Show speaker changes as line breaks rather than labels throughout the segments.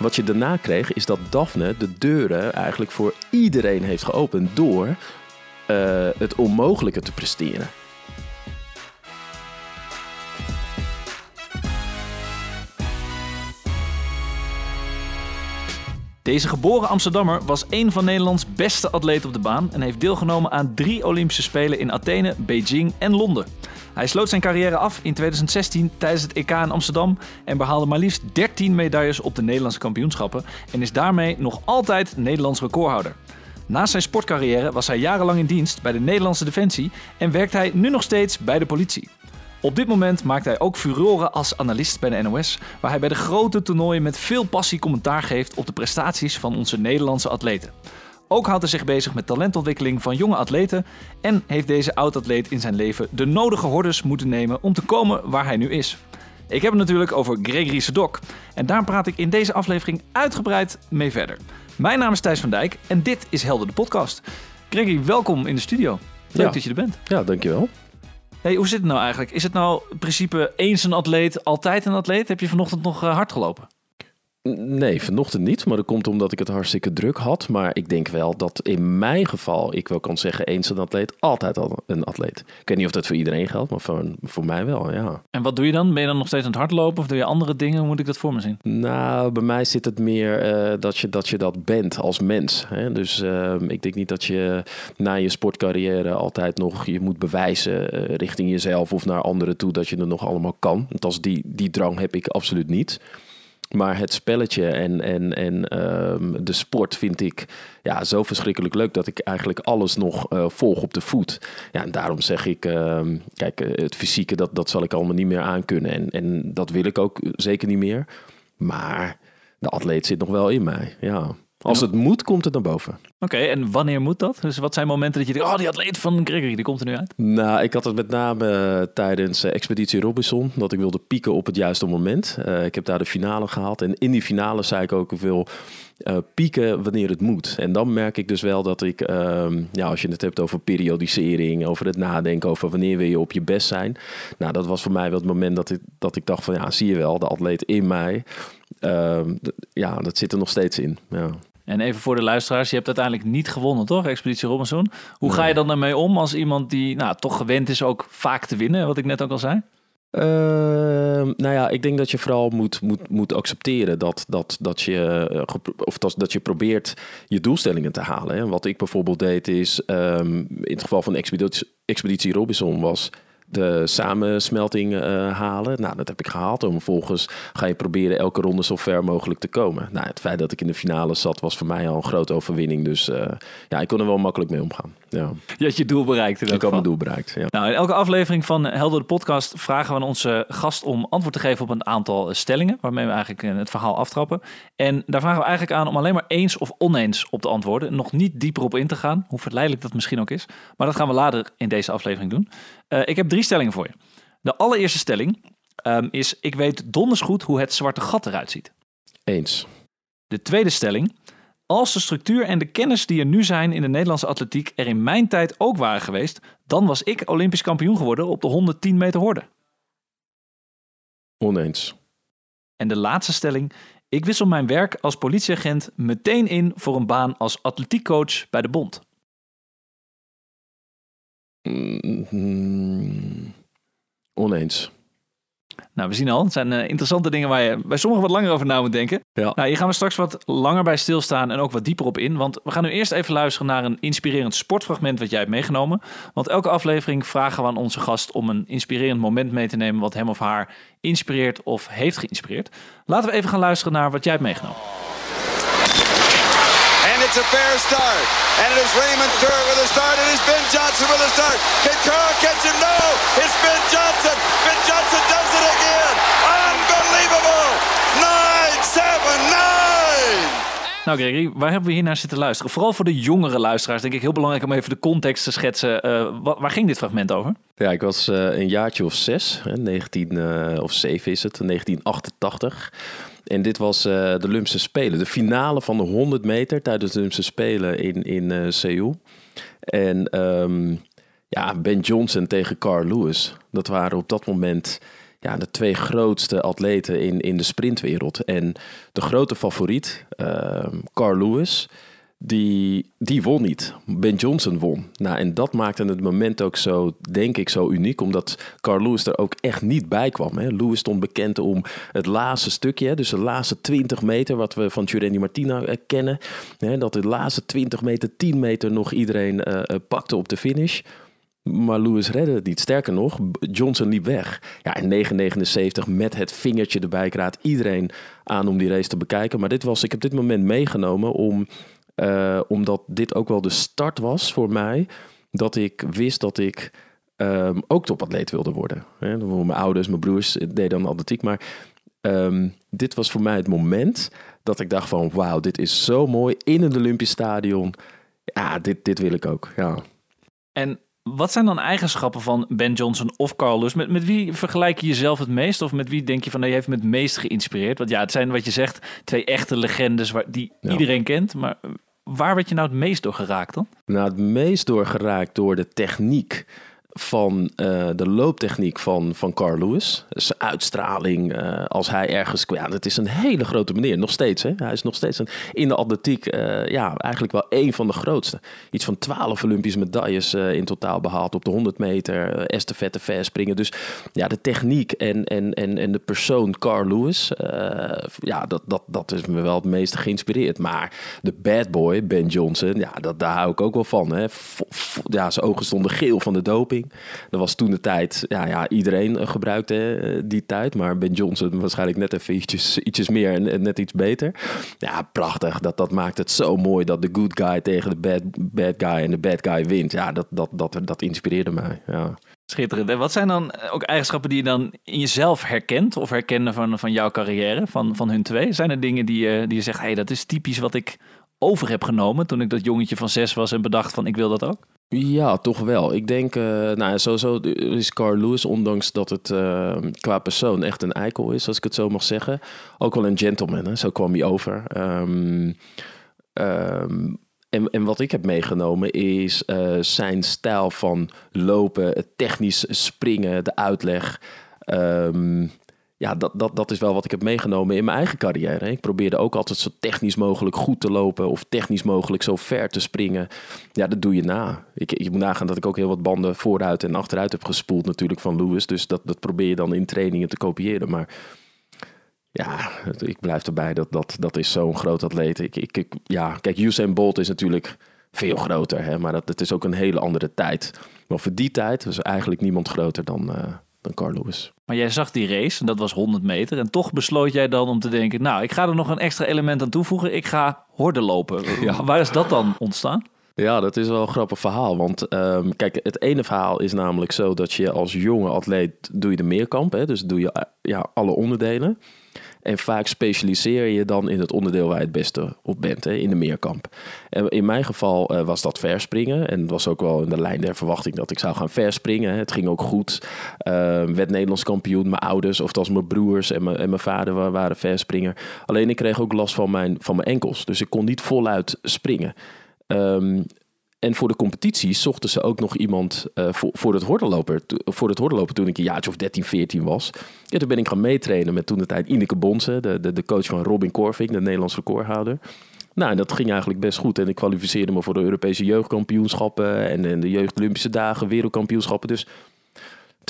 Wat je daarna kreeg is dat Daphne de deuren eigenlijk voor iedereen heeft geopend door uh, het onmogelijke te presteren.
Deze geboren Amsterdammer was een van Nederlands beste atleten op de baan en heeft deelgenomen aan drie Olympische Spelen in Athene, Beijing en Londen. Hij sloot zijn carrière af in 2016 tijdens het EK in Amsterdam en behaalde maar liefst 13 medailles op de Nederlandse kampioenschappen en is daarmee nog altijd Nederlands recordhouder. Naast zijn sportcarrière was hij jarenlang in dienst bij de Nederlandse Defensie en werkt hij nu nog steeds bij de politie. Op dit moment maakt hij ook furoren als analist bij de NOS, waar hij bij de grote toernooien met veel passie commentaar geeft op de prestaties van onze Nederlandse atleten. Ook houdt hij zich bezig met talentontwikkeling van jonge atleten en heeft deze oud-atleet in zijn leven de nodige hordes moeten nemen om te komen waar hij nu is. Ik heb het natuurlijk over Gregory Sedok en daar praat ik in deze aflevering uitgebreid mee verder. Mijn naam is Thijs van Dijk en dit is Helder de Podcast. Gregory, welkom in de studio. Leuk dat je er bent.
Ja, dankjewel.
Hey, hoe zit het nou eigenlijk? Is het nou in principe eens een atleet, altijd een atleet? Heb je vanochtend nog eh, hard gelopen?
Nee, vanochtend niet. Maar dat komt omdat ik het hartstikke druk had. Maar ik denk wel dat in mijn geval ik wel kan zeggen... eens een atleet, altijd al een atleet. Ik weet niet of dat voor iedereen geldt, maar voor, voor mij wel, ja.
En wat doe je dan? Ben je dan nog steeds aan het hardlopen of doe je andere dingen? Hoe moet ik dat voor me zien?
Nou, bij mij zit het meer uh, dat, je, dat je dat bent als mens. Hè? Dus uh, ik denk niet dat je na je sportcarrière altijd nog je moet bewijzen... Uh, richting jezelf of naar anderen toe dat je er nog allemaal kan. Want als die, die drang heb ik absoluut niet. Maar het spelletje en, en, en um, de sport vind ik ja, zo verschrikkelijk leuk dat ik eigenlijk alles nog uh, volg op de voet. Ja, en daarom zeg ik, uh, kijk, eh, het fysieke, dat, dat zal ik allemaal niet meer aankunnen. En, en dat wil ik ook zeker niet meer. Maar de atleet zit nog wel in mij, ja. Als het moet, komt het naar boven.
Oké, en wanneer moet dat? Dus wat zijn momenten dat je denkt, oh, die atleet van Gregory, die komt er nu uit?
Nou, ik had het met name eh, tijdens uh, Expeditie Robinson, dat ik wilde pieken op het juiste moment. Uh, ik heb daar de finale gehaald en in die finale zei ik ook, ik wil pieken wanneer het moet. En dan merk ik dus wel dat ik, um, ja, als je het hebt over periodisering, over het nadenken over wanneer wil je op je best zijn. Nou, dat was voor mij wel het moment dat ik, dat ik dacht van, ja, zie je wel, de atleet in mij. Uh, ja, dat zit er nog steeds in. Ja.
En even voor de luisteraars, je hebt uiteindelijk niet gewonnen, toch? Expeditie Robinson. Hoe ga je dan daarmee om als iemand die nou, toch gewend is ook vaak te winnen, wat ik net ook al zei?
Uh, nou ja, ik denk dat je vooral moet, moet, moet accepteren dat, dat, dat, je, eh, of dat, dat je probeert je doelstellingen te halen. Hè. Wat ik bijvoorbeeld deed is, um, in het geval van Expeditie, Expeditie Robinson was de samensmelting uh, halen. Nou, dat heb ik gehaald. En vervolgens ga je proberen elke ronde zo ver mogelijk te komen. Nou, het feit dat ik in de finale zat, was voor mij al een grote overwinning. Dus uh, ja, ik kon er wel makkelijk mee omgaan. Ja.
Je had je doel bereikt.
Ik had mijn doel bereikt, ja.
Nou, in elke aflevering van Helder de Podcast vragen we aan onze gast om antwoord te geven op een aantal stellingen. Waarmee we eigenlijk eh, het verhaal aftrappen. En daar vragen we eigenlijk aan om alleen maar eens of oneens op te antwoorden. Nog niet dieper op in te gaan, hoe verleidelijk dat misschien ook is. Maar dat gaan we later in deze aflevering doen. Uh, ik heb drie stellingen voor je. De allereerste stelling um, is: Ik weet donders goed hoe het zwarte gat eruit ziet.
Eens.
De tweede stelling. Als de structuur en de kennis die er nu zijn in de Nederlandse atletiek er in mijn tijd ook waren geweest, dan was ik Olympisch kampioen geworden op de 110 meter horde.
Oneens.
En de laatste stelling. Ik wissel mijn werk als politieagent meteen in voor een baan als atletiekcoach bij de Bond.
Mm, oneens.
Nou, we zien al, het zijn uh, interessante dingen waar je bij sommigen wat langer over na moet denken.
Ja.
Nou, hier gaan we straks wat langer bij stilstaan en ook wat dieper op in. Want we gaan nu eerst even luisteren naar een inspirerend sportfragment wat jij hebt meegenomen. Want elke aflevering vragen we aan onze gast om een inspirerend moment mee te nemen wat hem of haar inspireert of heeft geïnspireerd. Laten we even gaan luisteren naar wat jij hebt meegenomen.
It's a fair start. And it is Raymond Kerr with a start. It is Ben Johnson with a start. Can Kerr catch him? No! It's Ben Johnson. Ben Johnson does it again. Unbelievable! 9-7-9!
Nou Gregory, waar hebben we hier naar zitten luisteren? Vooral voor de jongere luisteraars denk ik heel belangrijk om even de context te schetsen. Uh, wat, waar ging dit fragment over?
Ja, ik was uh, een jaartje of zes, hè, 19 uh, of 7 is het, 1988. En dit was uh, de Olympische Spelen, de finale van de 100 meter tijdens de Olympische Spelen in, in uh, Seoul. En um, ja, Ben Johnson tegen Carl Lewis, dat waren op dat moment ja, de twee grootste atleten in, in de sprintwereld. En de grote favoriet, ehm, Carl Lewis, die, die won niet. Ben Johnson won. Nou, en dat maakte het moment ook zo, denk ik, zo uniek. Omdat Carl Lewis er ook echt niet bij kwam. Hè. Lewis stond bekend om het laatste stukje. Dus de laatste 20 meter, wat we van Giurendi Martina eh, kennen. Hè, dat de laatste 20 meter, 10 meter nog iedereen uh, pakte op de finish. Maar Lewis redde het niet. Sterker nog, Johnson liep weg. Ja, in 9,79 met het vingertje erbij. Ik iedereen aan om die race te bekijken. Maar dit was, ik heb dit moment meegenomen om uh, omdat dit ook wel de start was voor mij. Dat ik wist dat ik um, ook topatleet wilde worden. Hè? Mijn ouders, mijn broers deden dan atletiek. Maar um, dit was voor mij het moment dat ik dacht van... Wauw, dit is zo mooi in een Olympisch stadion. Ja, dit, dit wil ik ook. Ja.
En wat zijn dan eigenschappen van Ben Johnson of Carlos? Met, met wie vergelijk je jezelf het meest? Of met wie denk je van, hij heeft me het meest geïnspireerd? Want ja, het zijn wat je zegt, twee echte legendes waar, die iedereen kent. Maar waar werd je nou het meest door geraakt dan?
Nou, het meest door geraakt door de techniek van uh, de looptechniek van, van Carl Lewis. Zijn uitstraling uh, als hij ergens... Ja, dat is een hele grote meneer, nog steeds. Hè? Hij is nog steeds een, in de atletiek uh, ja, eigenlijk wel één van de grootste. Iets van twaalf Olympische medailles in totaal behaald op de 100 meter. estafette, verspringen. Dus ja, de techniek en, en, en, en de persoon Carl Lewis... ja, dat, dat, dat is me wel het meest geïnspireerd. Maar de bad boy, Ben Johnson, ja, dat, daar hou ik ook wel van. Hè? ja, zijn ogen stonden geel van de doping. Dat was toen de tijd, ja, ja iedereen eh, gebruikte eh, die tijd. Maar Ben Johnson waarschijnlijk net even ietsjes, ietsjes meer en net iets beter. Ja, prachtig. Dat, dat maakt het zo mooi dat de good guy tegen de bad, bad guy en de bad guy wint. Ja, dat, dat, dat, dat inspireerde mij. Ja.
Schitterend. En wat zijn dan eh, ook eigenschappen die je dan in jezelf herkent of herkennen van, van jouw carrière, van, van hun twee? Zijn er dingen die, uh, die je zegt, hé, hey, dat is typisch wat ik over heb genomen toen ik dat jongetje van zes was en bedacht van ik wil dat ook?
Ja, toch wel. Ik denk, uh, nou sowieso is Carl Lewis, ondanks dat het uh, qua persoon echt een eikel is, als ik het zo mag zeggen, ook wel een gentleman. Hè? Zo kwam hij over. Um, um, en, en wat ik heb meegenomen is uh, zijn stijl van lopen, het technisch springen, de uitleg. Ja, dat, dat, dat is wel wat ik heb meegenomen in mijn eigen carrière. Ik probeerde ook altijd zo technisch mogelijk goed te lopen of technisch mogelijk zo ver te springen. Ja, dat doe je na. Ik, moet nagaan dat ik ook heel wat banden vooruit en achteruit heb gespoeld natuurlijk van Lewis. Dus dat, dat probeer je dan in trainingen te kopiëren. Maar ja, ik blijf erbij. Dat, dat, dat is zo'n groot atleet. Ik, ik, ik, ja, kijk, Usain Bolt is natuurlijk veel groter. Hè? Maar dat, het is ook een hele andere tijd. Maar voor die tijd was eigenlijk niemand groter dan... Uh, dan Carl Lewis.
Maar jij zag die race, en dat was 100 meter. En toch besloot jij dan om te denken... nou, ik ga er nog een extra element aan toevoegen. Ik ga horden lopen. Ja. Waar is dat dan ontstaan?
Ja, dat is wel een grappig verhaal. Want um, kijk, het ene verhaal is namelijk zo dat je als jonge atleet doe je de meerkamp. Hè? Dus doe je ja, alle onderdelen. En vaak specialiseer je dan in het onderdeel waar je het beste op bent, hè, in de meerkamp. En in mijn geval uh, was dat verspringen. En het was ook wel in de lijn der verwachting dat ik zou gaan verspringen. Het ging ook goed. Uh, werd Nederlands kampioen. Mijn ouders, of dat mijn broers en mijn, en mijn vader waren, waren verspringer. Alleen ik kreeg ook last van mijn, van mijn enkels. Dus ik kon niet voluit springen. Um, en voor de competitie zochten ze ook nog iemand uh, voor, voor, het hordenloper, voor het hordenlopen toen ik een jaartje of 13, 14 was. Ja, toen ben ik gaan meetrainen met toen de tijd Ineke Bonse, de, de, de coach van Robin Korving, de Nederlandse recordhouder. Nou, en dat ging eigenlijk best goed. En ik kwalificeerde me voor de Europese jeugdkampioenschappen en, en de jeugd Olympische dagen, wereldkampioenschappen. Dus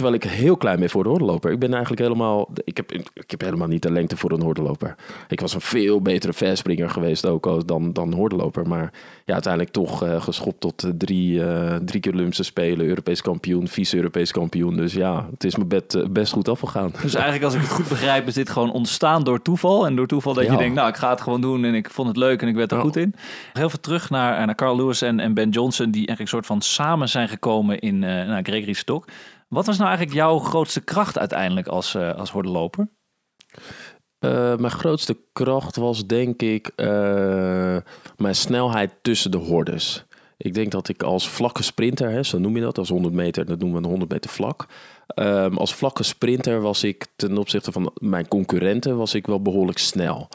Terwijl ik heel klein ben voor de hordenloper. Ik ben eigenlijk helemaal... Ik heb, ik heb helemaal niet de lengte voor een hordenloper. Ik was een veel betere verspringer geweest ook dan, dan hordenloper. Maar ja, uiteindelijk toch uh, geschopt tot uh, drie, uh, drie keer Olympische Spelen. Europees kampioen, vice-Europees kampioen. Dus ja, het is me bed, best goed afgegaan.
Dus eigenlijk als ik het goed begrijp is dit gewoon ontstaan door toeval. En door toeval dat je denkt, nou ik ga het gewoon doen. En ik vond het leuk en ik werd er goed in. Heel veel terug naar, naar Carl Lewis en, en Ben Johnson. Die eigenlijk een soort van samen zijn gekomen in nou, Gregory Stok. Wat was nou eigenlijk jouw grootste kracht uiteindelijk als, uh, als hordenloper?
Uh, mijn grootste kracht was denk ik uh, mijn snelheid tussen de hordes. Ik denk dat ik als vlakke sprinter, hè, zo noem je dat, als 100 meter, dat noemen we een 100 meter vlak. Um, als vlakke sprinter was ik ten opzichte van mijn concurrenten was ik wel behoorlijk snel.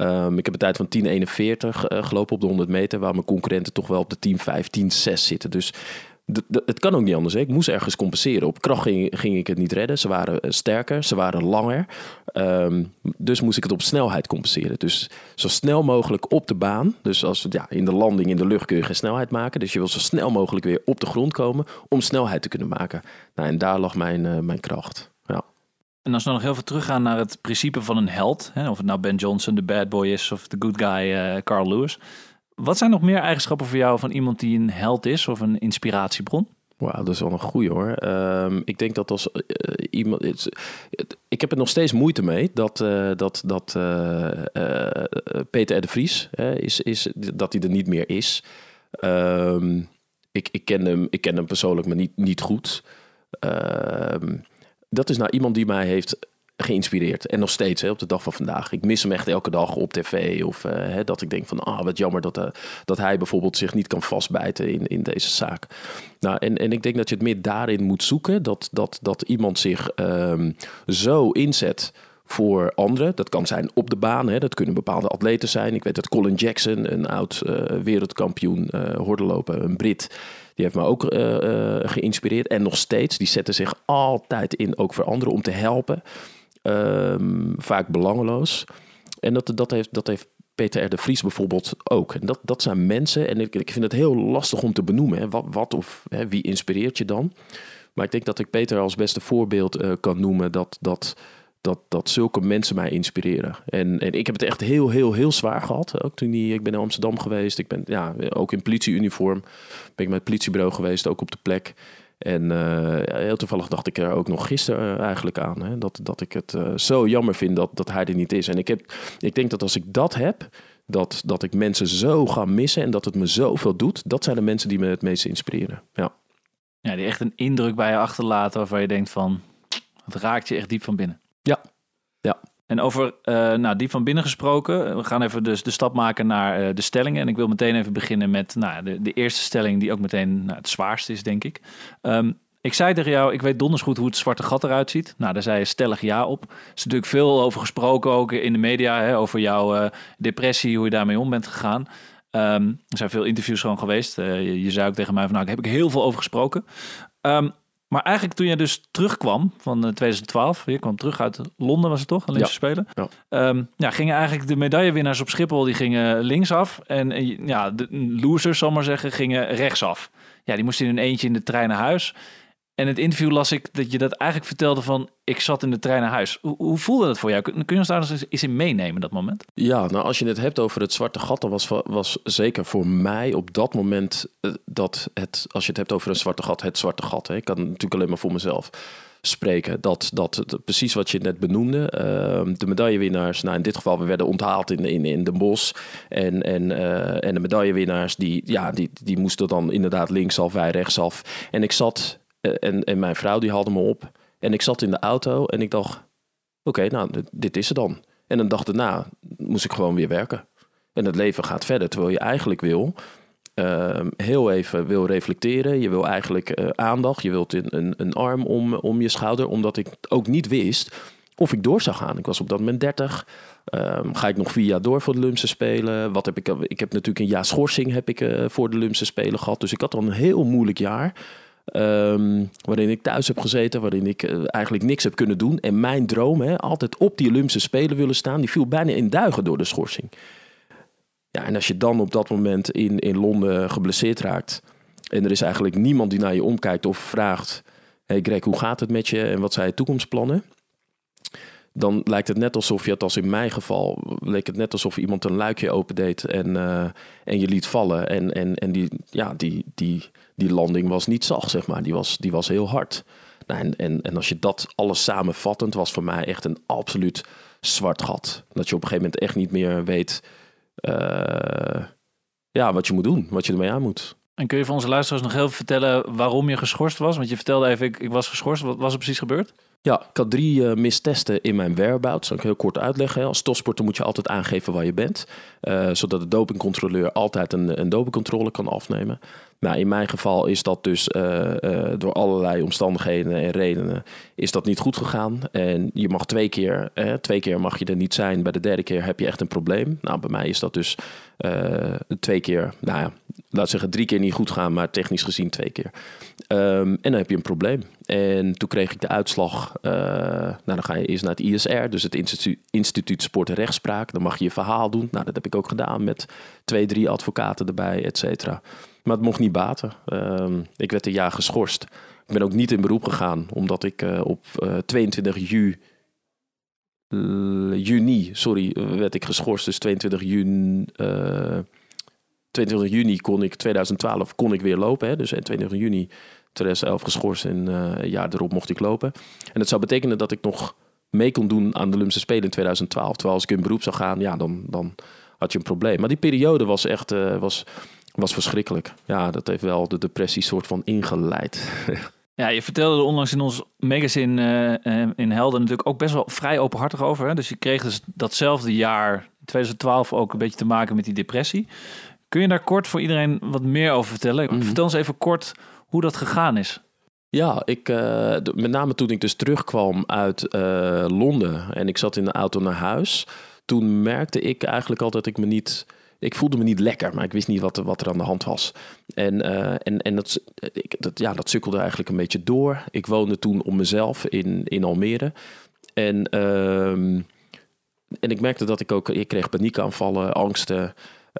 Um, ik heb een tijd van 10.41 uh, gelopen op de 100 meter, waar mijn concurrenten toch wel op de 10.5, 10.6 zitten. Dus het kan ook niet anders. Hè. Ik moest ergens compenseren. Op kracht ging, ik het niet redden. Ze waren eh, sterker, ze waren langer. Ehm, dus moest ik het op snelheid compenseren. Dus zo snel mogelijk op de baan. Dus als ja, in de landing in de lucht kun je geen snelheid maken. Dus je wil zo snel mogelijk weer op de grond komen om snelheid te kunnen maken. Nou, en daar lag mijn, eh, mijn kracht. Ja.
En als we nog heel veel teruggaan naar het principe van een held, hè, of het nou Ben Johnson, de bad boy is, of de good guy eh, Carl Lewis. Wat zijn nog meer eigenschappen voor jou van iemand die een held is of een inspiratiebron?
Wauw, dat is wel een goeie hoor. Ehm, ik denk dat als eh, iemand. ik heb er nog steeds moeite mee dat, eh, dat, dat eh, Peter R. Vries is, is, dat hij er niet meer is. Ehm, ik, ik, ken hem, ik ken hem persoonlijk, maar niet, niet goed. Ehm, dat is nou iemand die mij heeft geïnspireerd. En nog steeds hè, op de dag van vandaag. Ik mis hem echt elke dag op tv. Of eh, hè, dat ik denk van, ah, wat jammer dat, eh, dat hij bijvoorbeeld zich niet kan vastbijten in, in deze zaak. Nou, en, en ik denk dat je het meer daarin moet zoeken. Dat, dat, dat iemand zich ehm, zo inzet voor anderen. Dat kan zijn op de baan. Hè. Dat kunnen bepaalde atleten zijn. Ik weet dat Colin Jackson, een oud eh, wereldkampioen uh, hordenlopen, een Brit... Die heeft me ook geïnspireerd. En nog steeds, die zetten zich altijd in, ook voor anderen, om te helpen. Um, vaak belangeloos. En dat, dat, heeft, dat heeft Peter R. de Vries bijvoorbeeld ook. En dat, dat zijn mensen, en ik, ik vind het heel lastig om te benoemen. Hè. Wat, wat of hè, wie inspireert je dan? Maar ik denk dat ik Peter als beste voorbeeld uh, kan noemen dat, dat, dat, dat zulke mensen mij inspireren. En, en ik heb het echt heel, heel, heel zwaar gehad. Ook toen die, ik ben in Amsterdam geweest. Ik ben ja, ook in politieuniform. Ben ik met het politiebureau geweest, ook op de plek. En uh, heel toevallig dacht ik er ook nog gisteren uh, eigenlijk aan. Hè, dat, dat ik het uh, zo jammer vind dat, dat hij er niet is. En ik, heb, ik denk dat als ik dat heb, dat, dat ik mensen zo ga missen en dat het me zoveel doet. Dat zijn de mensen die me het meest inspireren. Ja,
ja die echt een indruk bij je achterlaten waarvan je denkt van, het raakt je echt diep van binnen.
Ja, ja.
En over uh, nou, die van binnen gesproken, we gaan even dus de stap maken naar uh, de stellingen. En ik wil meteen even beginnen met nou, de, de eerste stelling, die ook meteen nou, het zwaarste is, denk ik. Um, ik zei tegen jou, ik weet donders goed hoe het zwarte gat eruit ziet. Nou, daar zei je stellig ja op. Er is natuurlijk veel over gesproken, ook in de media, hè, over jouw uh, depressie, hoe je daarmee om bent gegaan. Um, er zijn veel interviews gewoon geweest. je, je, zei ook tegen mij van, nou, daar heb ik heel veel over gesproken. Um, maar eigenlijk toen je dus terugkwam van 2012, je kwam terug uit Londen was het toch, Olympische
ja.
Spelen.
Ja.
Um, ja, gingen eigenlijk de medaillewinnaars op Schiphol, die gingen linksaf. En, en ja, de losers, zal maar zeggen, gingen rechtsaf. Ja, die moesten in een eentje in de trein naar huis. En het interview las ik dat je dat eigenlijk vertelde van... ik zat in de trein naar huis. Hoe, hoe voelde dat voor jou? Kun, kun je ons daar eens, in meenemen, dat moment?
Ja, nou als je het hebt over het zwarte gat... dan was, was zeker voor mij op dat moment uh, dat het... als je het hebt over een zwarte gat, het zwarte gat. Hè. Ik kan natuurlijk alleen maar voor mezelf spreken. Dat, dat, precies wat je net benoemde. Uh, de medaillewinnaars, nou in dit geval, we werden onthaald in, in, in Den Bosch. En, en, uh, en de medaillewinnaars, die, ja, die, die moesten dan inderdaad linksaf, wij rechtsaf. En ik zat... En, en mijn vrouw die haalde me op. En ik zat in de auto en ik dacht, oké, nou, dit is het dan. En een dag daarna moest ik gewoon weer werken. En het leven gaat verder, terwijl je eigenlijk wil... Uh, heel even wil reflecteren. Je wil eigenlijk uh, aandacht. Je wilt een, een, arm om, om je schouder. Omdat ik ook niet wist of ik door zou gaan. Ik was op dat moment 30. Um, ga ik nog vier jaar door voor de Lumse Spelen? Wat heb ik, ik heb natuurlijk een jaar schorsing heb ik, uh, voor de Lumse Spelen gehad. Dus ik had al een heel moeilijk jaar. Um, waarin ik thuis heb gezeten, waarin ik uh, eigenlijk niks heb kunnen doen. En mijn droom, hè, altijd op die Olympische Spelen willen staan, die viel bijna in duigen door de schorsing. Ja, en als je dan op dat moment in, in Londen geblesseerd raakt. en er is eigenlijk niemand die naar je omkijkt of vraagt: Hey Greg, hoe gaat het met je en wat zijn je toekomstplannen? Dan lijkt het net alsof je het, als in mijn geval, leek het net alsof iemand een luikje opendeed en, uh, en je liet vallen. En, en, en die, ja, die, die, die landing was niet zacht, zeg maar. Die was, die was heel hard. Nou, en, en, en als je dat alles samenvattend, was voor mij echt een absoluut zwart gat. Dat je op een gegeven moment echt niet meer weet uh, ja, wat je moet doen, wat je ermee aan moet.
En kun je voor onze luisteraars nog heel even vertellen waarom je geschorst was? Want je vertelde even, ik, ik was geschorst. Wat was er precies gebeurd?
Ja, ik had drie uh, mistesten in mijn whereabouts. Dat zal ik heel kort uitleggen. Als topsporter moet je altijd aangeven waar je bent. Uh, zodat de dopingcontroleur altijd een, een dopingcontrole kan afnemen. Nou, in mijn geval is dat dus uh, door allerlei omstandigheden en redenen is dat niet goed gegaan. En je mag twee keer, twee keer mag je er niet zijn. Bij de derde keer heb je echt een probleem. Nou, bij mij is dat dus twee keer, nou ja, laat zeggen drie keer niet goed gaan, maar technisch gezien twee keer. Um, en dan heb je een probleem. En toen kreeg ik de uitslag. Nou, dan ga je eerst naar het ISR, dus het Instituut, Instituut Sport en Rechtspraak. Dan mag je je verhaal doen. Nou, dat heb ik ook gedaan met twee, drie advocaten erbij, et cetera. Maar het mocht niet baten. Um, ik werd een jaar geschorst. Ik ben ook niet in beroep gegaan, omdat ik uh, op uh, 22 juli. juni, sorry, werd ik geschorst. Dus 22 juni. 22 juni kon ik, 2012 kon ik weer lopen. Hè? Dus 22 juni 2011 geschorst en uh, een jaar erop mocht ik lopen. En dat zou betekenen dat ik nog mee kon doen aan de Olympische Spelen in 2012. Terwijl als ik in beroep zou gaan, ja, dan, dan had je een probleem. Maar die periode was echt was, was verschrikkelijk. Ja, dat heeft wel de depressie soort van ingeleid.
Ja, je vertelde er onlangs in ons magazine uh, in Helden natuurlijk ook best wel vrij openhartig over. Hè? Dus je kreeg dus datzelfde jaar, 2012, ook een beetje te maken met die depressie. Kun je daar kort voor iedereen wat meer over vertellen? Mm. Vertel eens even kort hoe dat gegaan is.
Ja, ik, uh, met name toen ik dus terugkwam uit uh, Londen en ik zat in de auto naar huis, toen merkte ik eigenlijk al dat ik me niet. Ik voelde me niet lekker, maar ik wist niet wat, wat er aan de hand was. En, uh, en, en dat, ik, dat, ja, dat sukkelde eigenlijk een beetje door. Ik woonde toen om mezelf in, in Almere. En, ehm, en ik merkte dat ik ook. Ik kreeg paniekaanvallen, angsten.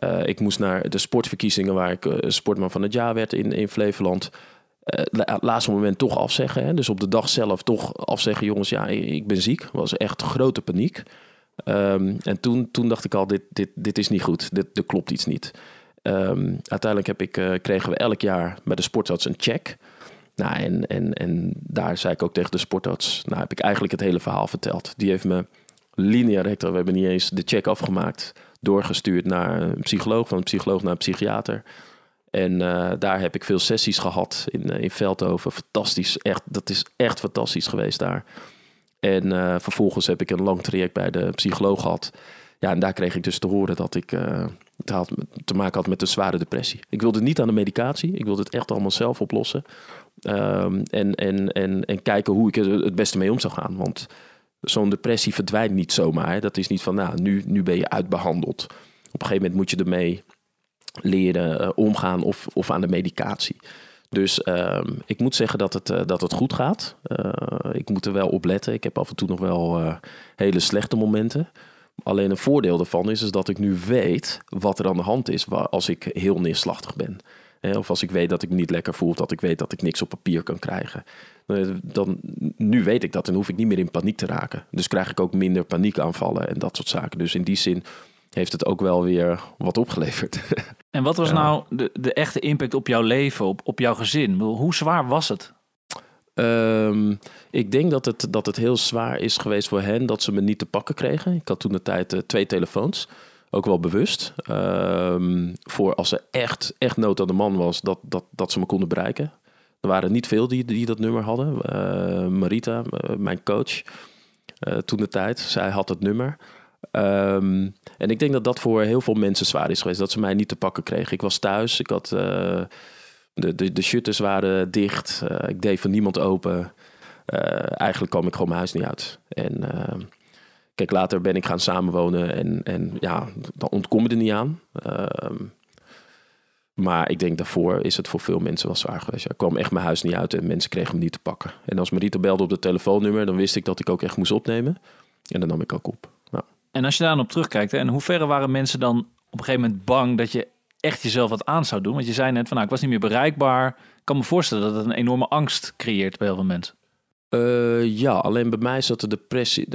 Uh, ik moest naar de sportverkiezingen waar ik uh, sportman van het jaar werd in, in Flevoland. Uh, laatste moment toch afzeggen. Hè? Dus op de dag zelf toch afzeggen, jongens, ja, ik ben ziek. was echt grote paniek. Um, en toen, toen dacht ik al, dit, dit, dit is niet goed. Dit, er klopt iets niet. Um, uiteindelijk heb ik, kregen we elk jaar bij de sportarts een check. Nou, en, en, en daar zei ik ook tegen de sportarts, nou heb ik eigenlijk het hele verhaal verteld. Die heeft me linea recta, we hebben niet eens de check afgemaakt doorgestuurd naar een psycholoog, van een psycholoog naar een psychiater. En uh, daar heb ik veel sessies gehad in, uh, in Veldhoven. Fantastisch, echt, dat is echt fantastisch geweest daar. En uh, vervolgens heb ik een lang traject bij de psycholoog gehad. Ja, en daar kreeg ik dus te horen dat ik het had, te maken had met een zware depressie. Ik wilde niet aan de medicatie, ik wilde het echt allemaal zelf oplossen. Um, en, en, en, en kijken hoe ik er het beste mee om zou gaan. Want zo'n depressie verdwijnt niet zomaar. Dat is niet van, nou, nu, nu ben je uitbehandeld. Op een gegeven moment moet je ermee leren uh, omgaan of, of aan de medicatie. Dus uh, ik moet zeggen dat het, uh, dat het goed gaat. Uh, ik moet er wel op letten. Ik heb af en toe nog wel hele slechte momenten. Alleen een voordeel daarvan is, is dat ik nu weet wat er aan de hand is als ik heel neerslachtig ben. Of als ik weet dat ik me niet lekker voel, dat ik weet dat ik niks op papier kan krijgen. Eh, dan, nu weet ik dat en hoef ik niet meer in paniek te raken. Dus krijg ik ook minder paniekaanvallen en dat soort zaken. Dus in die zin heeft het ook wel weer wat opgeleverd.
En wat was nou de, de echte impact op jouw leven, op, op jouw gezin? Hoe zwaar was het?
Um, ik denk dat het, dat het heel zwaar is geweest voor hen dat ze me niet te pakken kregen. Ik had toen de tijd uh, twee telefoons ook wel bewust. Um, voor als er echt, echt nood aan de man was, dat, dat, dat ze me konden bereiken. Er waren niet veel die, die dat nummer hadden. Uh, Marita, uh, mijn coach, uh, toen de tijd, zij had het nummer. Um, en ik denk dat dat voor heel veel mensen zwaar is geweest, dat ze mij niet te pakken kregen. Ik was thuis, ik had, de, de, de shutters waren dicht, ik deed van niemand open. eigenlijk kwam ik gewoon mijn huis niet uit. En ehm, Kijk, later ben ik gaan samenwonen en, en ja, dan ontkom je er niet aan. Uh, maar ik denk daarvoor is het voor veel mensen wel zwaar geweest. Ja, ik kwam echt mijn huis niet uit en mensen kregen me niet te pakken. En als Marita belde op het telefoonnummer, dan wist ik dat ik ook echt moest opnemen. En dan nam ik ook op.
En als je daar op terugkijkt, hè, in hoeverre waren mensen dan op een gegeven moment bang dat je echt jezelf wat aan zou doen? Want je zei net van, nou, ik was niet meer bereikbaar. Ik kan me voorstellen dat het een enorme angst creëert bij heel veel mensen.
Uh, ja, alleen bij mij zat de depressie,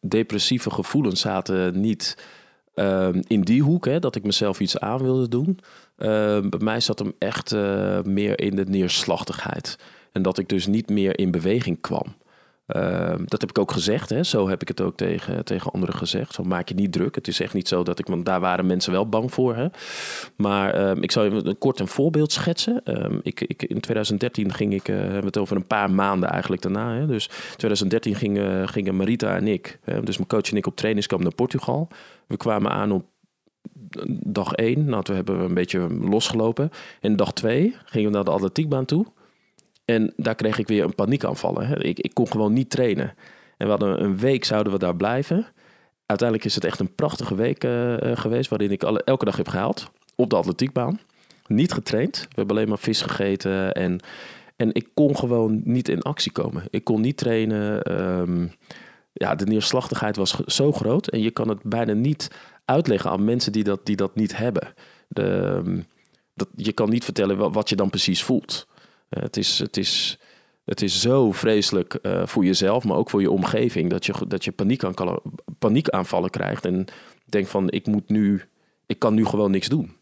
depressieve, gevoelens zaten niet uh, in die hoek, hè, dat ik mezelf iets aan wilde doen. Uh, bij mij zat hem echt uh, meer in de neerslachtigheid. En dat ik dus niet meer in beweging kwam. Ehm, dat heb ik ook gezegd. Hè. Zo heb ik het ook tegen, tegen anderen gezegd. Zo maak je niet druk. Het is echt niet zo dat ik... Want daar waren mensen wel bang voor. Hè. Maar ehm, ik zal even kort een voorbeeld schetsen. Ehm, ik, ik, in 2013 ging ik... Hebben we het over een paar maanden eigenlijk daarna. Hè. Dus 2013 gingen, Marita en ik... dus mijn coach en ik op trainingskamp naar Portugal. We kwamen aan op dag 1. Nou, toen hebben we een beetje losgelopen. En dag 2 gingen we naar de atletiekbaan toe. En daar kreeg ik weer een paniekaanvallen. Ik, ik kon gewoon niet trainen. En we hadden een week zouden we daar blijven. Uiteindelijk is het echt een prachtige week uh, geweest, waarin ik alle, elke dag heb gehaald op de atletiekbaan. Niet getraind. We hebben alleen maar vis gegeten en, en ik kon gewoon niet in actie komen. Ik kon niet trainen. Um, ja, de neerslachtigheid was zo groot en je kan het bijna niet uitleggen aan mensen die dat, die dat niet hebben. De, ehm, dat, je kan niet vertellen wat je dan precies voelt. Eh, het, is, het, is, het is zo vreselijk uh, voor jezelf, maar ook voor je omgeving, dat je, dat je paniek aan, paniekaanvallen krijgt en denkt van ik moet nu, ik kan nu gewoon niks doen.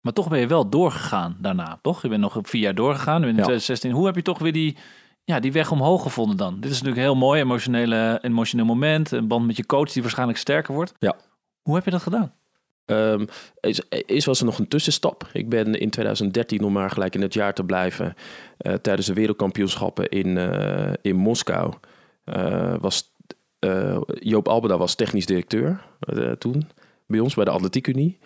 Maar toch ben je wel doorgegaan daarna, toch? Je bent nog vier jaar doorgegaan, in 2016. Hoe heb je toch weer die, ja, die weg omhoog gevonden dan? Dit is natuurlijk een heel mooi emotionele, emotioneel moment. Een band met je coach die waarschijnlijk sterker wordt.
Ja.
Hoe heb je dat gedaan?
Um, is, is, was er nog een tussenstap. Ik ben in 2013, om maar gelijk in het jaar te blijven, uh, tijdens de wereldkampioenschappen in, uh, in Moskou, uh, was Joop Albeda was technisch directeur toen bij ons, bij de Atletiek Unie.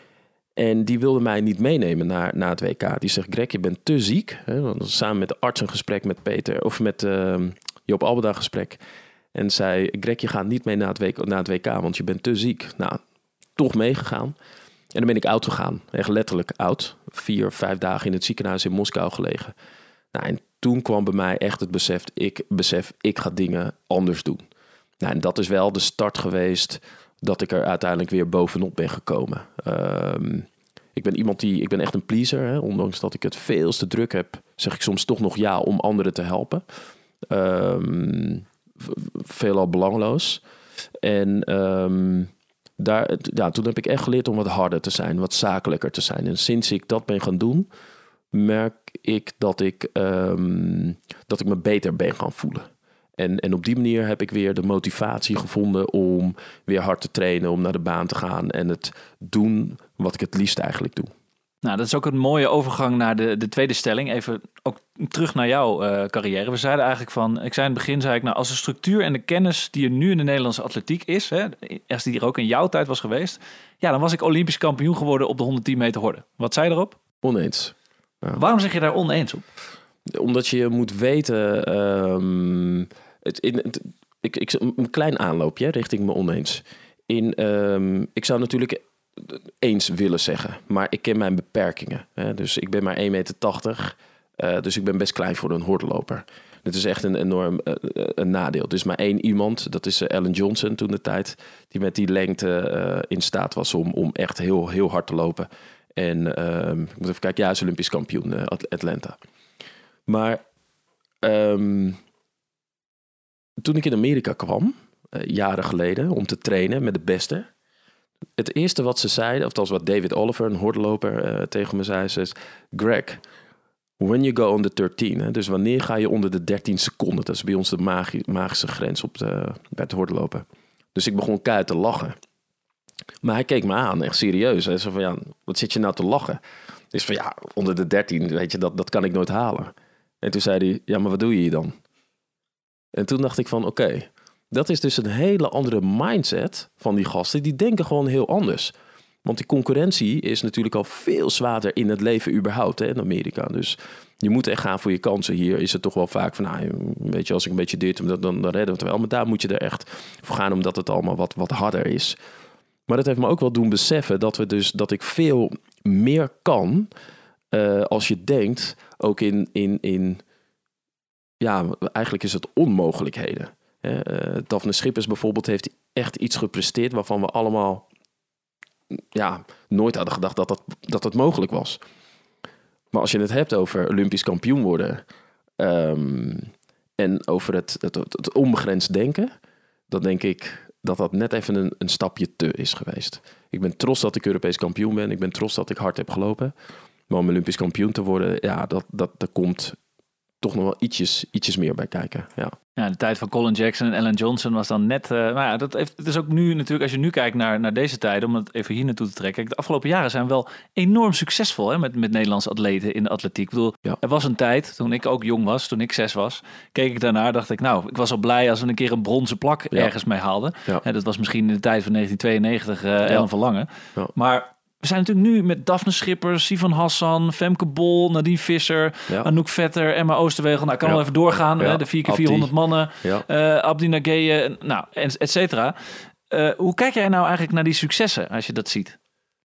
En die wilde mij niet meenemen naar, naar het WK. Die zegt, Greg, je bent te ziek. Hè, want samen met de arts een gesprek met Peter, of met ehm, Joop Albeda gesprek. En zei, Greg, je gaat niet mee naar het, WK, naar het WK, want je bent te ziek. Nou, toch meegegaan. En dan ben ik oud gegaan. Echt letterlijk oud. Vier, vijf dagen in het ziekenhuis in Moskou gelegen. Nou, en toen kwam bij mij echt het besef, ik besef, ik ga dingen anders doen. Nou, en dat is wel de start geweest dat ik er uiteindelijk weer bovenop ben gekomen. Ehm, ik ben iemand die, ik ben echt een pleaser. Hè? Ondanks dat ik het veel te druk heb, zeg ik soms toch nog ja om anderen te helpen. Um, veelal belangloos. En um, daar, ja, toen heb ik echt geleerd om wat harder te zijn, wat zakelijker te zijn. En sinds ik dat ben gaan doen, merk ik dat ik, um, dat ik me beter ben gaan voelen. En, en op die manier heb ik weer de motivatie gevonden om weer hard te trainen, om naar de baan te gaan en het doen wat ik het liefst eigenlijk doe.
Nou, dat is ook een mooie overgang naar de, de tweede stelling. Even ook terug naar jouw uh, carrière. We zeiden eigenlijk van, ik zei in het begin, zei ik, nou, als de structuur en de kennis die er nu in de Nederlandse atletiek is, hè, als die er ook in jouw tijd was geweest, ja, dan was ik Olympisch kampioen geworden op de 110 meter horde. Wat zei erop?
Oneens.
Ja. Waarom zeg je daar oneens op?
Omdat je moet weten, um, het, in, het, ik, ik, een klein aanloopje richting me oneens. In, um, ik zou natuurlijk eens willen zeggen. Maar ik ken mijn beperkingen. Hè? Dus ik ben maar 1,80 meter. Uh, dus ik ben best klein voor een hordenloper. Dit is echt een enorm uh, een nadeel. Er is maar één iemand, dat is Ellen Johnson toen de tijd, die met die lengte in staat was om, om echt heel, heel hard te lopen. En ehm, ik moet even kijken, ja, is Olympisch kampioen Atlanta. Maar um, toen ik in Amerika kwam, jaren geleden, om te trainen met de beste, het eerste wat ze zeiden, of dat was wat David Oliver, een hordenloper, uh, tegen me zei, is: Greg, when you go on the 13, hè, dus wanneer ga je onder de 13 seconden? Dat is bij ons de magische grens op de, bij het hordenlopen. Dus ik begon keihard te lachen. Maar hij keek me aan, echt serieus. Hij zei van, ja, wat zit je nou te lachen? Dus van, ja, onder de 13, weet je, dat, dat kan ik nooit halen. En toen zei hij, ja, maar wat doe je hier dan? En toen dacht ik van, oké, dat is dus een hele andere mindset van die gasten. Die denken gewoon heel anders. Want die concurrentie is natuurlijk al veel zwaarder in het leven überhaupt hè, in Amerika. Dus je moet echt gaan voor je kansen. Hier is het toch wel vaak van, nou, weet je, als ik een beetje dit, dan, dan, redden we het wel. Maar daar moet je er echt voor gaan, omdat het allemaal wat, wat harder is. Maar dat heeft me ook wel doen beseffen dat, we dus, dat ik veel meer kan uh, als je denkt, ook in, in, in, ja, eigenlijk is het onmogelijkheden. Uh, Schippers bijvoorbeeld heeft echt iets gepresteerd waarvan we allemaal ja, nooit hadden gedacht dat dat, dat het mogelijk was. Maar als je het hebt over Olympisch kampioen worden um, en over het, het, het, onbegrensd denken, dan denk ik dat dat net even een, een stapje te is geweest. Ik ben trots dat ik Europees kampioen ben. Ik ben trots dat ik hard heb gelopen. Maar om Olympisch kampioen te worden, ja, dat, dat, dat komt toch nog wel ietsjes, ietsjes meer bij kijken. Ja.
Ja, de tijd van Colin Jackson en Ellen Johnson was dan net. Uh, nou ja, dat heeft, het is ook nu natuurlijk, als je nu kijkt naar, naar deze tijden, om het even hier naartoe te trekken. De afgelopen jaren zijn wel enorm succesvol hè, met, met Nederlandse atleten in de atletiek. Ik bedoel,
Ja.
er was een tijd, toen ik ook jong was, toen ik zes was, keek ik daarnaar, dacht ik, nou, ik was al blij als we een keer een bronzen plak
Ja.
ergens mee haalden.
Ja.
Hè, dat was misschien in de tijd van 1992 eh Ellen van Lange. Maar we zijn natuurlijk nu met Daphne Schippers, Sivan Hassan, Femke Bol, Nadine Visser,
Ja.
Anouk Vetter, Emma Oosterwegel. Nou, ik kan
Ja.
wel even doorgaan.
Ja.
Hè, de 4x400
Abdi.
mannen.
Ja.
Eh Abdi Nageye, nou, et cetera. Eh, hoe kijk jij nou eigenlijk naar die successen als je dat ziet?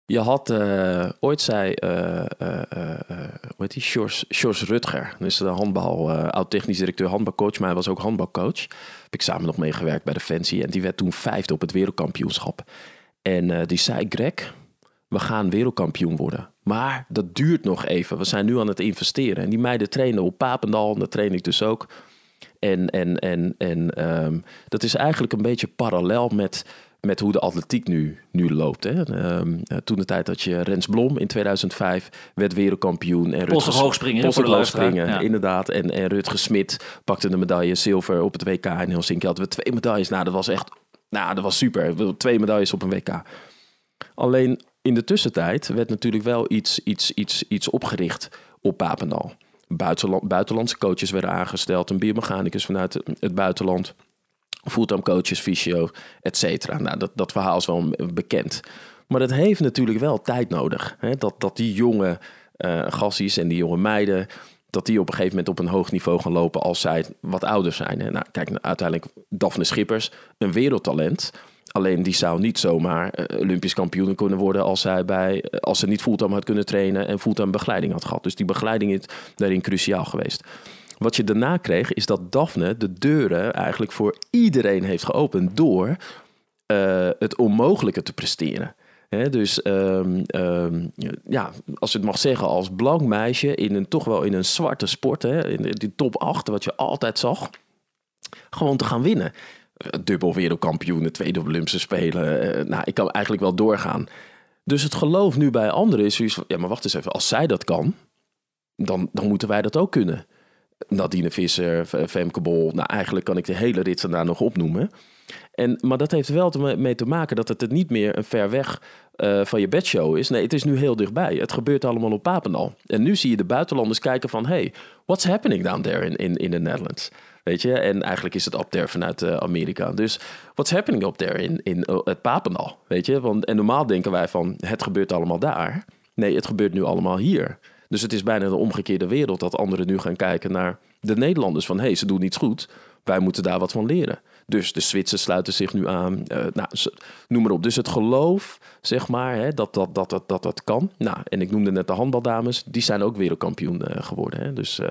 Je had eh, ooit zei, eh, hoe heet die, Sjors, Sjors Rutger. Dat is de handbal, oud-technisch directeur handbalcoach, maar hij was ook handbalcoach. Heb ik samen nog meegewerkt bij Defensie en die werd toen vijfde op het wereldkampioenschap. En die zei, Greg, we gaan wereldkampioen worden. Maar dat duurt nog even. We zijn nu aan het investeren. En die meiden trainen op Papendal, en dat train ik dus ook. En, en, en, en ehm, dat is eigenlijk een beetje parallel met, met hoe de atletiek nu, nu loopt. Hè. Ehm, eh, toen de tijd dat je Rens Blom in 2005 werd wereldkampioen. En Rutger-
hoogspringen,
hoogspringen,
Ja.
inderdaad. En, en Rutger Smit pakte de medaille zilver op het WK in Helsinki. Hadden we twee medailles. Nou, dat was echt nou, dat was super. Twee medailles op een WK. Alleen in de tussentijd werd natuurlijk wel iets, iets, iets, iets opgericht op Papendal. Buitenland, buitenlandse coaches werden aangesteld, een biomechanicus vanuit het buitenland, fulltime coaches, fysio, et. Nou, dat, dat verhaal is wel bekend. Maar dat heeft natuurlijk wel tijd nodig. Hè? Dat, dat die jonge uh, gassies en die jonge meiden, dat die op een gegeven moment op een hoog niveau gaan lopen als zij wat ouder zijn. Nou, kijk, uiteindelijk Daphne Schippers, een wereldtalent. Alleen die zou niet zomaar uh, Olympisch kampioen kunnen worden als zij bij, uh, als ze niet fulltime had kunnen trainen en fulltime begeleiding had gehad. Dus die begeleiding is daarin cruciaal geweest. Wat je daarna kreeg, is dat Daphne de deuren eigenlijk voor iedereen heeft geopend door uh, het onmogelijke te presteren. Dus um, um, ja, als je het mag zeggen, als blank meisje in een toch wel in een zwarte sport, in die top 8, wat je altijd zag, gewoon te gaan winnen dubbel wereldkampioen, tweede Olympische Spelen. Uh, nou, ik kan eigenlijk wel doorgaan. Dus het geloof nu bij anderen is zoiets van... ja, maar wacht eens even. Als zij dat kan, dan, dan moeten wij dat ook kunnen. Nadine Visser, Femke Bol. Nou, eigenlijk kan ik de hele rit daar nog opnoemen. En, maar dat heeft wel te, mee te maken dat het niet meer een ver weg uh, van je bedshow is. Nee, het is nu heel dichtbij. Het gebeurt allemaal op Papendal. En nu zie je de buitenlanders kijken van... hey, what's happening down there in, in, in the Netherlands? Weet je, en eigenlijk is het up there vanuit uh, Amerika. Dus what's happening up there in, in uh, het Papendal? Weet je, want en normaal denken wij van het gebeurt allemaal daar. Nee, het gebeurt nu allemaal hier. Dus het is bijna de omgekeerde wereld dat anderen nu gaan kijken naar de Nederlanders van hé, hey, ze doen iets goed. Wij moeten daar wat van leren. Dus de Zwitsers sluiten zich nu aan. Uh, nou, noem maar op. Dus het geloof, zeg maar, hè, dat, dat, dat, dat, dat dat kan. Nou, en ik noemde net de handbaldames. Die zijn ook wereldkampioen uh, geworden. Hè. Dus, uh,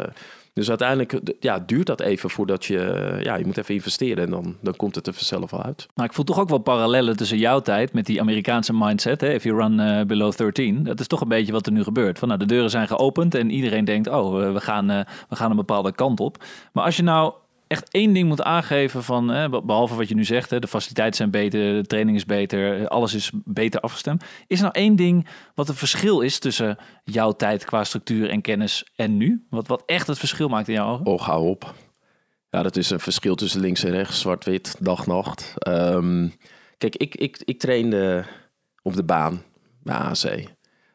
dus uiteindelijk ja, duurt dat even voordat je... Ja, je moet even investeren en dan, dan komt het er vanzelf wel uit.
Nou, ik voel toch ook wel parallellen tussen jouw tijd met die Amerikaanse mindset. Hè? If you run below 13. Dat is toch een beetje wat er nu gebeurt. Van, nou, de deuren zijn geopend en iedereen denkt... oh, we gaan, we gaan een bepaalde kant op. Maar als je nou echt één ding moet aangeven van, hè, behalve wat je nu zegt, hè, de faciliteiten zijn beter, de training is beter, alles is beter afgestemd. Is er nou één ding wat een verschil is tussen jouw tijd qua structuur en kennis en nu? Wat, wat echt het verschil maakt in jouw ogen?
Oh, hou op. Ja, dat is een verschil tussen links en rechts, zwart-wit, dag-nacht. Um, kijk, ik, ik, ik trainde op de baan bij AC.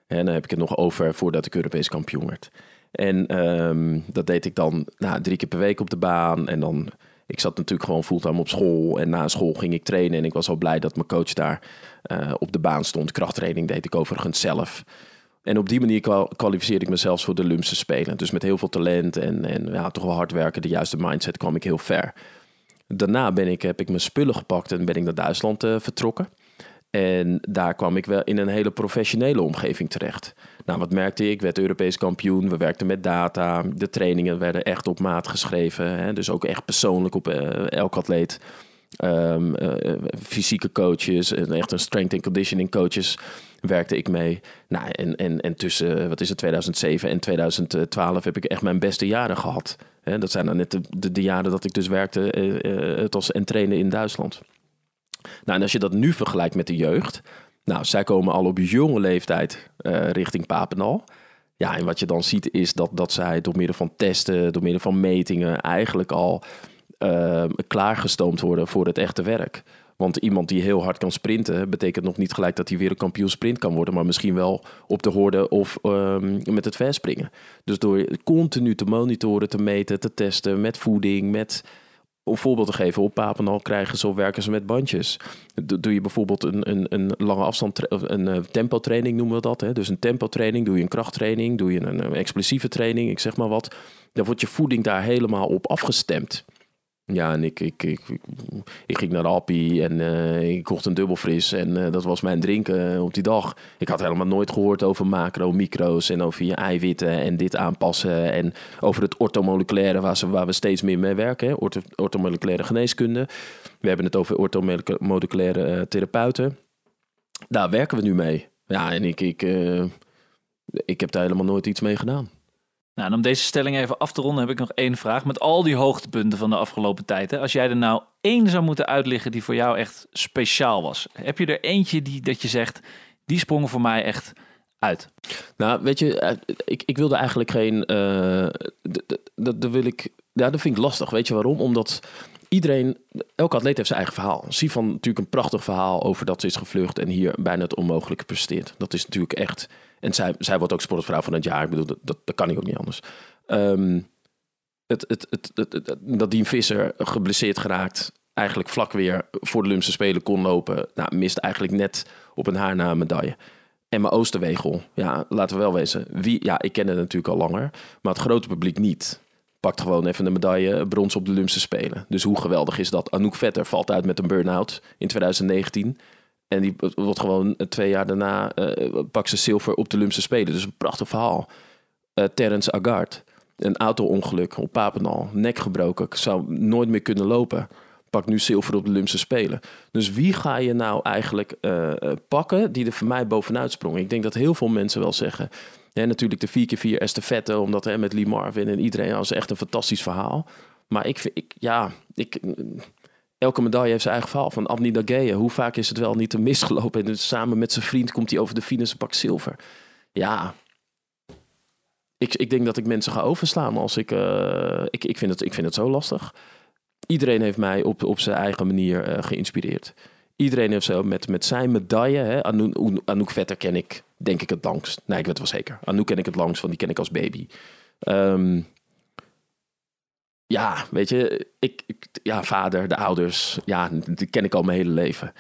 En dan heb ik het nog over voordat ik Europees kampioen werd. En um, dat deed ik dan nou, drie keer per week op de baan. En dan, ik zat natuurlijk gewoon fulltime op school. En na school ging ik trainen. En ik was al blij dat mijn coach daar uh, op de baan stond. Krachttraining deed ik overigens zelf. En op die manier kwalificeerde ik mezelf voor de Olympische Spelen. Dus met heel veel talent en, en ja, toch wel hard werken, de juiste mindset, kwam ik heel ver. Daarna ben ik, heb ik mijn spullen gepakt en ben ik naar Duitsland uh, vertrokken. En daar kwam ik wel in een hele professionele omgeving terecht. Nou, wat merkte ik? Ik werd Europees kampioen. We werkten met data. De trainingen werden echt op maat geschreven. Hè? Dus ook echt persoonlijk op uh, elk atleet. Um, uh, fysieke coaches echt een strength and conditioning coaches werkte ik mee. Nou, en, en, en tussen, wat is het, 2007 en 2012 heb ik echt mijn beste jaren gehad. Hè? Dat zijn dan net de, de, jaren dat ik dus werkte uh, het was en trainen in Duitsland. Nou, en als je dat nu vergelijkt met de jeugd. Nou, zij komen al op jonge leeftijd uh, richting Papendal. Ja, en wat je dan ziet is dat, dat zij door middel van testen, door middel van metingen, eigenlijk al uh, klaargestoomd worden voor het echte werk. Want iemand die heel hard kan sprinten, betekent nog niet gelijk dat hij weer een kampioen sprint kan worden, maar misschien wel op de horde of um, met het verspringen. Dus door continu te monitoren, te meten, te testen met voeding, met om voorbeeld te geven, op Papendal krijgen ze of werken ze met bandjes. Doe je bijvoorbeeld een, een, een lange afstand, een uh, tempotraining noemen we dat. Hè? Dus een tempotraining, doe je een krachttraining, doe je een explosieve training, ik zeg maar wat. Dan wordt je voeding daar helemaal op afgestemd. Ja, en ik, ik, ik, ik, ging naar de Appie en uh, ik kocht een dubbelfris. En uh, dat was mijn drinken uh, op die dag. Ik had helemaal nooit gehoord over macro, micro's en over je eiwitten en dit aanpassen. En over het ortomoleculaire, waar, ze, waar we steeds meer mee werken. Orto, ortomoleculaire geneeskunde. We hebben het over ortomoleculaire therapeuten. Daar werken we nu mee. Ja, en ik, ik, ik heb daar helemaal nooit iets mee gedaan.
Nou, om deze stelling even af te ronden heb ik nog één vraag. Met al die hoogtepunten van de afgelopen tijd. Hè, als jij er nou één zou moeten uitliggen die voor jou echt speciaal was. Heb je er eentje die dat je zegt, die sprong voor mij echt uit?
Nou, weet je, eh, ik, ik wilde eigenlijk geen... Uh, dat wil ik... Ja, dat vind ik lastig. Weet je waarom? Omdat iedereen, elke atleet heeft zijn eigen verhaal. Sifan natuurlijk een prachtig verhaal over dat ze is gevlucht en hier bijna het onmogelijke presteert. Dat is natuurlijk echt en zij, zij wordt ook sportvrouw van het jaar. Ik bedoel, dat, dat, kan ik ook niet anders. Um, het, het, het, dat Dien Visser geblesseerd geraakt, eigenlijk vlak weer voor de Olympische Spelen kon lopen. Nou, mist eigenlijk net op een haar na een medaille. En mijn Oosterwegel, ja, laten we wel wezen. Wie, ja, ik ken het natuurlijk al langer, maar het grote publiek niet. Pakt gewoon even een medaille brons op de Olympische Spelen. Dus hoe geweldig is dat? Anouk Vetter valt uit met een burn-out in 2019. En die wordt gewoon twee jaar daarna uh, pak ze zilver op de Olympische Spelen. Dus een prachtig verhaal. Uh, Terence Agard, een auto-ongeluk op Papendal, nek gebroken, zou nooit meer kunnen lopen. Pak nu zilver op de Olympische Spelen. Dus wie ga je nou eigenlijk pakken die er voor mij bovenuit sprong? Ik denk dat heel veel mensen wel zeggen. Ja, natuurlijk de 4x4 estafette, omdat hè, met Lee Marvin en iedereen, dat is echt een fantastisch verhaal. Maar ik vind, ik, ja, ik, elke medaille heeft zijn eigen verhaal. Van Abni Dageye, hoe vaak is het wel niet te misgelopen? En dus samen met zijn vriend komt hij over de finish pak zilver. Ja, ik, ik denk dat ik mensen ga overslaan als ik... Uh, ik, ik, vind het, ik vind het zo lastig. Iedereen heeft mij op, op zijn eigen manier uh, geïnspireerd. Iedereen heeft zo met, met zijn medaille... Hè, Anouk, Vetter ken ik, denk ik, het langst. Nee, ik weet het wel zeker. Anouk ken ik het langst, want die ken ik als baby. Um, ja, weet je, ik, ik, ja, vader, de ouders, ja, die ken ik al mijn hele leven.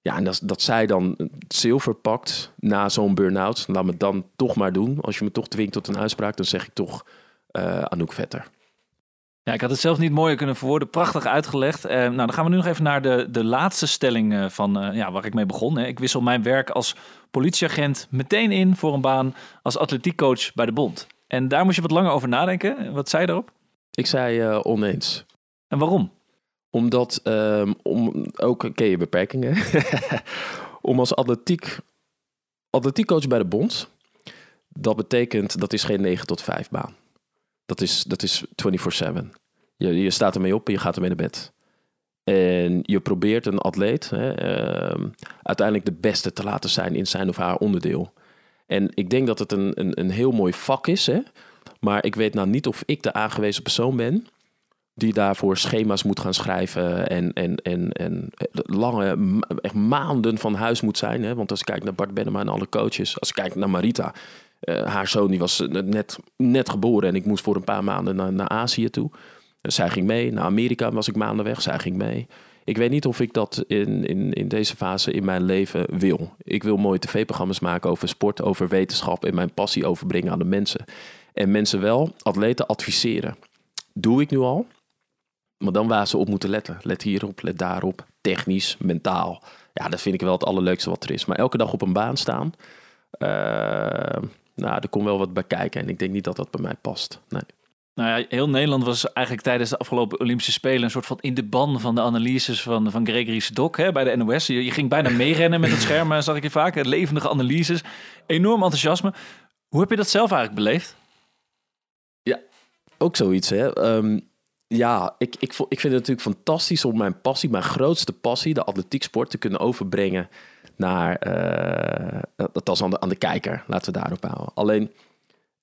Ja, en dat, dat zij dan zilver pakt na zo'n burn-out, laat me dan toch maar doen. Als je me toch dwingt tot een uitspraak, dan zeg ik toch uh, Anouk Vetter.
Ja, ik had het zelf niet mooier kunnen verwoorden. Prachtig uitgelegd. Uh, nou, dan gaan we nu nog even naar de, de laatste stelling uh, van ja, waar ik mee begon. Hè. Ik wissel mijn werk als politieagent meteen in voor een baan als atletiekcoach bij de Bond. En daar moest je wat langer over nadenken. Wat zei je daarop?
Ik zei uh, oneens.
En waarom?
Omdat, um, om, ook ken je beperkingen, om als atletiek, atletiekcoach bij de bond, dat betekent, dat is geen 9 tot 5 baan. Dat is, dat is 24-7. Je, je staat ermee op en je gaat ermee naar bed. En je probeert een atleet hè, uh, uiteindelijk de beste te laten zijn in zijn of haar onderdeel. En ik denk dat het een, een, een heel mooi vak is. Hè? Maar ik weet nou niet of ik de aangewezen persoon ben die daarvoor schema's moet gaan schrijven en, en, en, en lange, echt maanden van huis moet zijn. Hè? Want als ik kijk naar Bart Bennema en alle coaches, als ik kijk naar Marita, uh, haar zoon die was net, net geboren en ik moest voor een paar maanden naar, naar Azië toe. Dus zij ging mee, naar Amerika was ik maanden weg, zij ging mee. Ik weet niet of ik dat in, in, in deze fase in mijn leven wil. Ik wil mooie tv-programma's maken over sport, over wetenschap en mijn passie overbrengen aan de mensen. En mensen wel, atleten adviseren. Doe ik nu al. Maar dan waar ze op moeten letten. Let hierop, let daarop. Technisch, mentaal. Ja, dat vind ik wel het allerleukste wat er is. Maar elke dag op een baan staan. Uh, nou, er komt wel wat bij kijken. En ik denk niet dat dat bij mij past. Nee.
Nou ja, heel Nederland was eigenlijk tijdens de afgelopen Olympische Spelen een soort van in de ban van de analyses van, van Gregory Dok bij de NOS. Je, je ging bijna meerennen met het scherm, eh, zag ik je vaak. Levendige analyses, enorm enthousiasme. Hoe heb je dat zelf eigenlijk beleefd?
Ook zoiets, hè. Um, ja, ik, ik, ik vind het natuurlijk fantastisch om mijn passie, mijn grootste passie, de atletieksport, te kunnen overbrengen naar, uh, dat als aan de, aan de kijker. Laten we daarop houden. Alleen,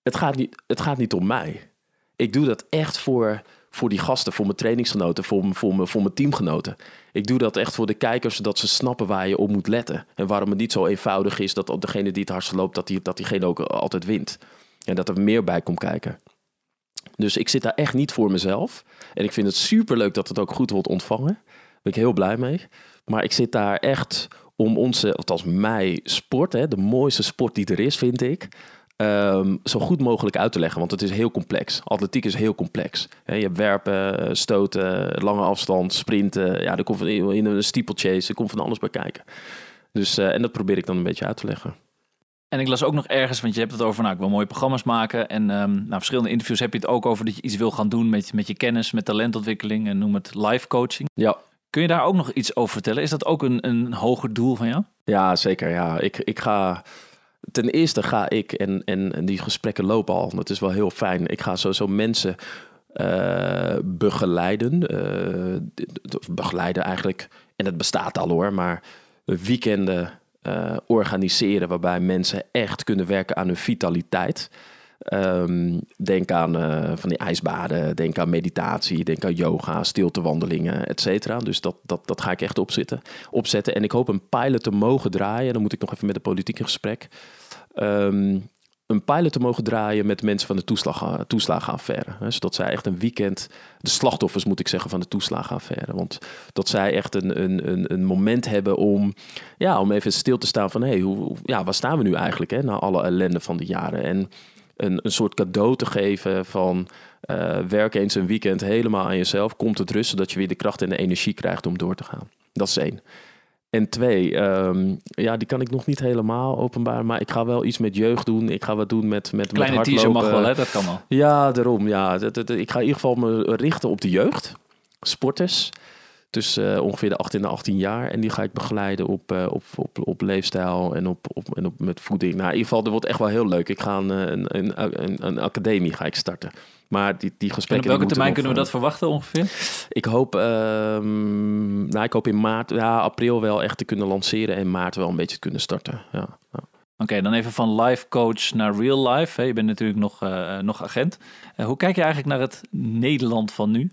het gaat niet, het gaat niet om mij. Ik doe dat echt voor, voor die gasten, voor mijn trainingsgenoten, voor, voor, mijn, voor mijn teamgenoten. Ik doe dat echt voor de kijkers, zodat ze snappen waar je op moet letten. En waarom het niet zo eenvoudig is dat degene die het hardst loopt, dat, die, dat diegene ook altijd wint. En dat er meer bij komt kijken. Dus ik zit daar echt niet voor mezelf. En ik vind het superleuk dat het ook goed wordt ontvangen. Daar ben ik heel blij mee. Maar ik zit daar echt om onze, althans mij, sport, hè, de mooiste sport die er is, vind ik. ehm, zo goed mogelijk uit te leggen, want het is heel complex. Atletiek is heel complex. Je hebt werpen, stoten, lange afstand, sprinten. Ja, er komt in een steeplechase, er komt van alles bij kijken. Dus, eh, en dat probeer ik dan een beetje uit te leggen.
En ik las ook nog ergens, want je hebt het over, nou, ik wil mooie programma's maken. En ehm nou, verschillende interviews heb je het ook over dat je iets wil gaan doen met, met je kennis, met talentontwikkeling en noem het life coaching.
Ja,
Kun je daar ook nog iets over vertellen? Is dat ook een, een hoger doel van jou?
Ja, zeker. Ja. Ik, ik ga. Ten eerste ga ik, en, en, en die gesprekken lopen al, dat is wel heel fijn. Ik ga sowieso mensen eh, begeleiden. eh, begeleiden eigenlijk, en het bestaat al hoor, maar weekenden eh, organiseren waarbij mensen echt kunnen werken aan hun vitaliteit. Ehm, denk aan eh, van die ijsbaden, denk aan meditatie, denk aan yoga, stiltewandelingen, et cetera. Dus dat, dat, dat ga ik echt opzetten, opzetten. En ik hoop een pilot te mogen draaien. Dan moet ik nog even met de politiek in gesprek. Ehm, een pilot te mogen draaien met mensen van de toeslag, toeslagenaffaire. Hè, zodat zij echt een weekend, de slachtoffers moet ik zeggen van de toeslagenaffaire. Want dat zij echt een, een, een, een moment hebben om, ja, om even stil te staan van... hé, hey, ja, waar staan we nu eigenlijk hè, na alle ellende van de jaren? En een, een soort cadeau te geven van... eh, werk eens een weekend helemaal aan jezelf. Komt het rust, zodat je weer de kracht en de energie krijgt om door te gaan. Dat is één. En twee, ehm, ja, die kan ik nog niet helemaal openbaar, maar ik ga wel iets met jeugd doen. Ik ga wat doen met met
Kleine
met
teaser mag
hardlopen.
wel, hè? Dat kan wel.
Ja, daarom. Ja, ik ga in ieder geval me richten op de jeugd, sporters. Dus eh, ongeveer de 18 en 18 jaar. En die ga ik begeleiden op, eh, op, op, op leefstijl en op, op, en op met voeding. Nou, in ieder geval, dat wordt echt wel heel leuk. Ik ga een, eh, een, een, een, een academie ga ik starten. Maar die, die
En
gesprekken...
op
die
welke termijn
nog,
kunnen we dat verwachten ongeveer?
ik hoop, ehm, nou, ik hoop in maart, ja, april wel echt te kunnen lanceren en maart wel een beetje te kunnen starten. Ja, ja.
Oké, dan even van life coach naar real life. Je bent natuurlijk nog, nog agent. Hoe kijk je eigenlijk naar het Nederland van nu?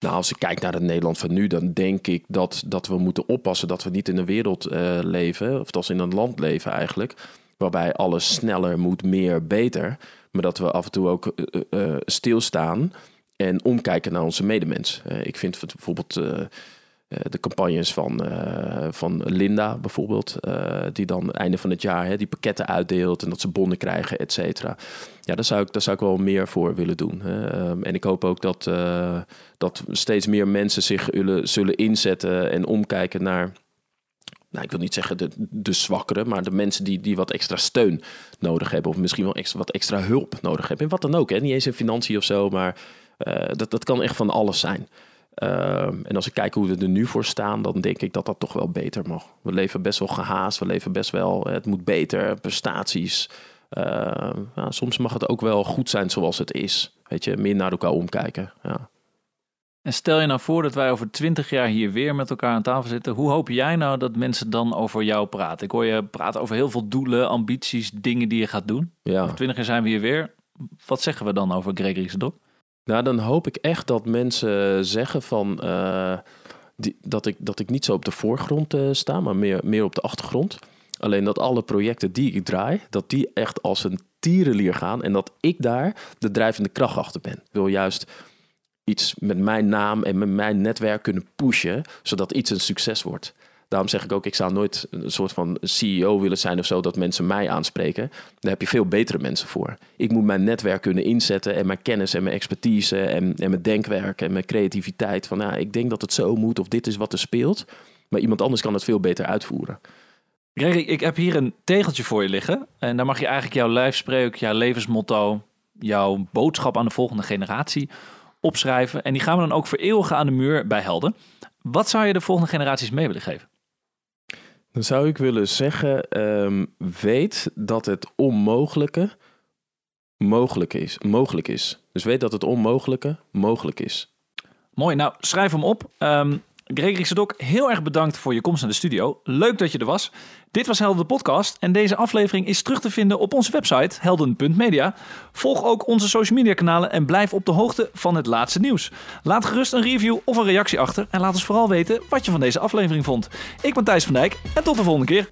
Nou, als ik kijk naar het Nederland van nu, dan denk ik dat, dat we moeten oppassen dat we niet in een wereld eh, leven, of als in een land leven eigenlijk, waarbij alles sneller moet, meer, beter. Maar dat we af en toe ook eh, eh, stilstaan en omkijken naar onze medemens. Ik vind bijvoorbeeld de campagnes van, eh, van Linda bijvoorbeeld, eh, die dan einde van het jaar hè, die pakketten uitdeelt en dat ze bonnen krijgen, et cetera. Ja, daar zou, ik, daar zou ik wel meer voor willen doen. Ehm, en ik hoop ook dat, eh, dat steeds meer mensen zich zullen, zullen inzetten en omkijken naar nou, ik wil niet zeggen de, de zwakkeren, maar de mensen die, die wat extra steun nodig hebben. Of misschien wel extra, wat extra hulp nodig hebben. En wat dan ook, hè? niet eens in financiën of zo, maar eh, dat, dat kan echt van alles zijn. Ehm, en als ik kijk hoe we er nu voor staan, dan denk ik dat dat toch wel beter mag. We leven best wel gehaast, we leven best wel, het moet beter, prestaties. Ehm, soms mag het ook wel goed zijn zoals het is. Weet je, meer naar elkaar omkijken. Ja.
En stel je nou voor dat wij over twintig jaar hier weer met elkaar aan tafel zitten. Hoe hoop jij nou dat mensen dan over jou praten? Ik hoor je praten over heel veel doelen, ambities, dingen die je gaat doen.
Ja.
Over twintig jaar zijn we hier weer. Wat zeggen we dan over Gregory Sedok?
Nou, dan hoop ik echt dat mensen zeggen van eh, dat, ik, dat ik niet zo op de voorgrond eh, sta, maar meer, meer op de achtergrond. Alleen dat alle projecten die ik draai, dat die echt als een tierenlier gaan en dat ik daar de drijvende kracht achter ben. Ik wil juist iets met mijn naam en met mijn netwerk kunnen pushen, zodat iets een succes wordt. Daarom zeg ik ook, ik zou nooit een soort van CEO willen zijn of zo, dat mensen mij aanspreken. Daar heb je veel betere mensen voor. Ik moet mijn netwerk kunnen inzetten en mijn kennis en mijn expertise en, en mijn denkwerk en mijn creativiteit. Van ik denk dat het zo moet of dit is wat er speelt. Maar iemand anders kan het veel beter uitvoeren.
Gregory, ik heb hier een tegeltje voor je liggen. En daar mag je eigenlijk jouw lijfspreuk, jouw levensmotto, jouw boodschap aan de volgende generatie opschrijven. En die gaan we dan ook vereeuwigen aan de muur bij Helden. Wat zou je de volgende generaties mee willen geven?
Dan zou ik willen zeggen, ehm, weet dat het onmogelijke mogelijk is, mogelijk is. Dus weet dat het onmogelijke mogelijk is.
Mooi, nou schrijf hem op. Ehm, Gregory Sedok, heel erg bedankt voor je komst naar de studio. Leuk dat je er was. Dit was Helden de podcast en deze aflevering is terug te vinden op onze website helden.media. Volg ook onze social media kanalen en blijf op de hoogte van het laatste nieuws. Laat gerust een review of een reactie achter en laat ons vooral weten wat je van deze aflevering vond. Ik ben Thijs van Dijk en tot de volgende keer.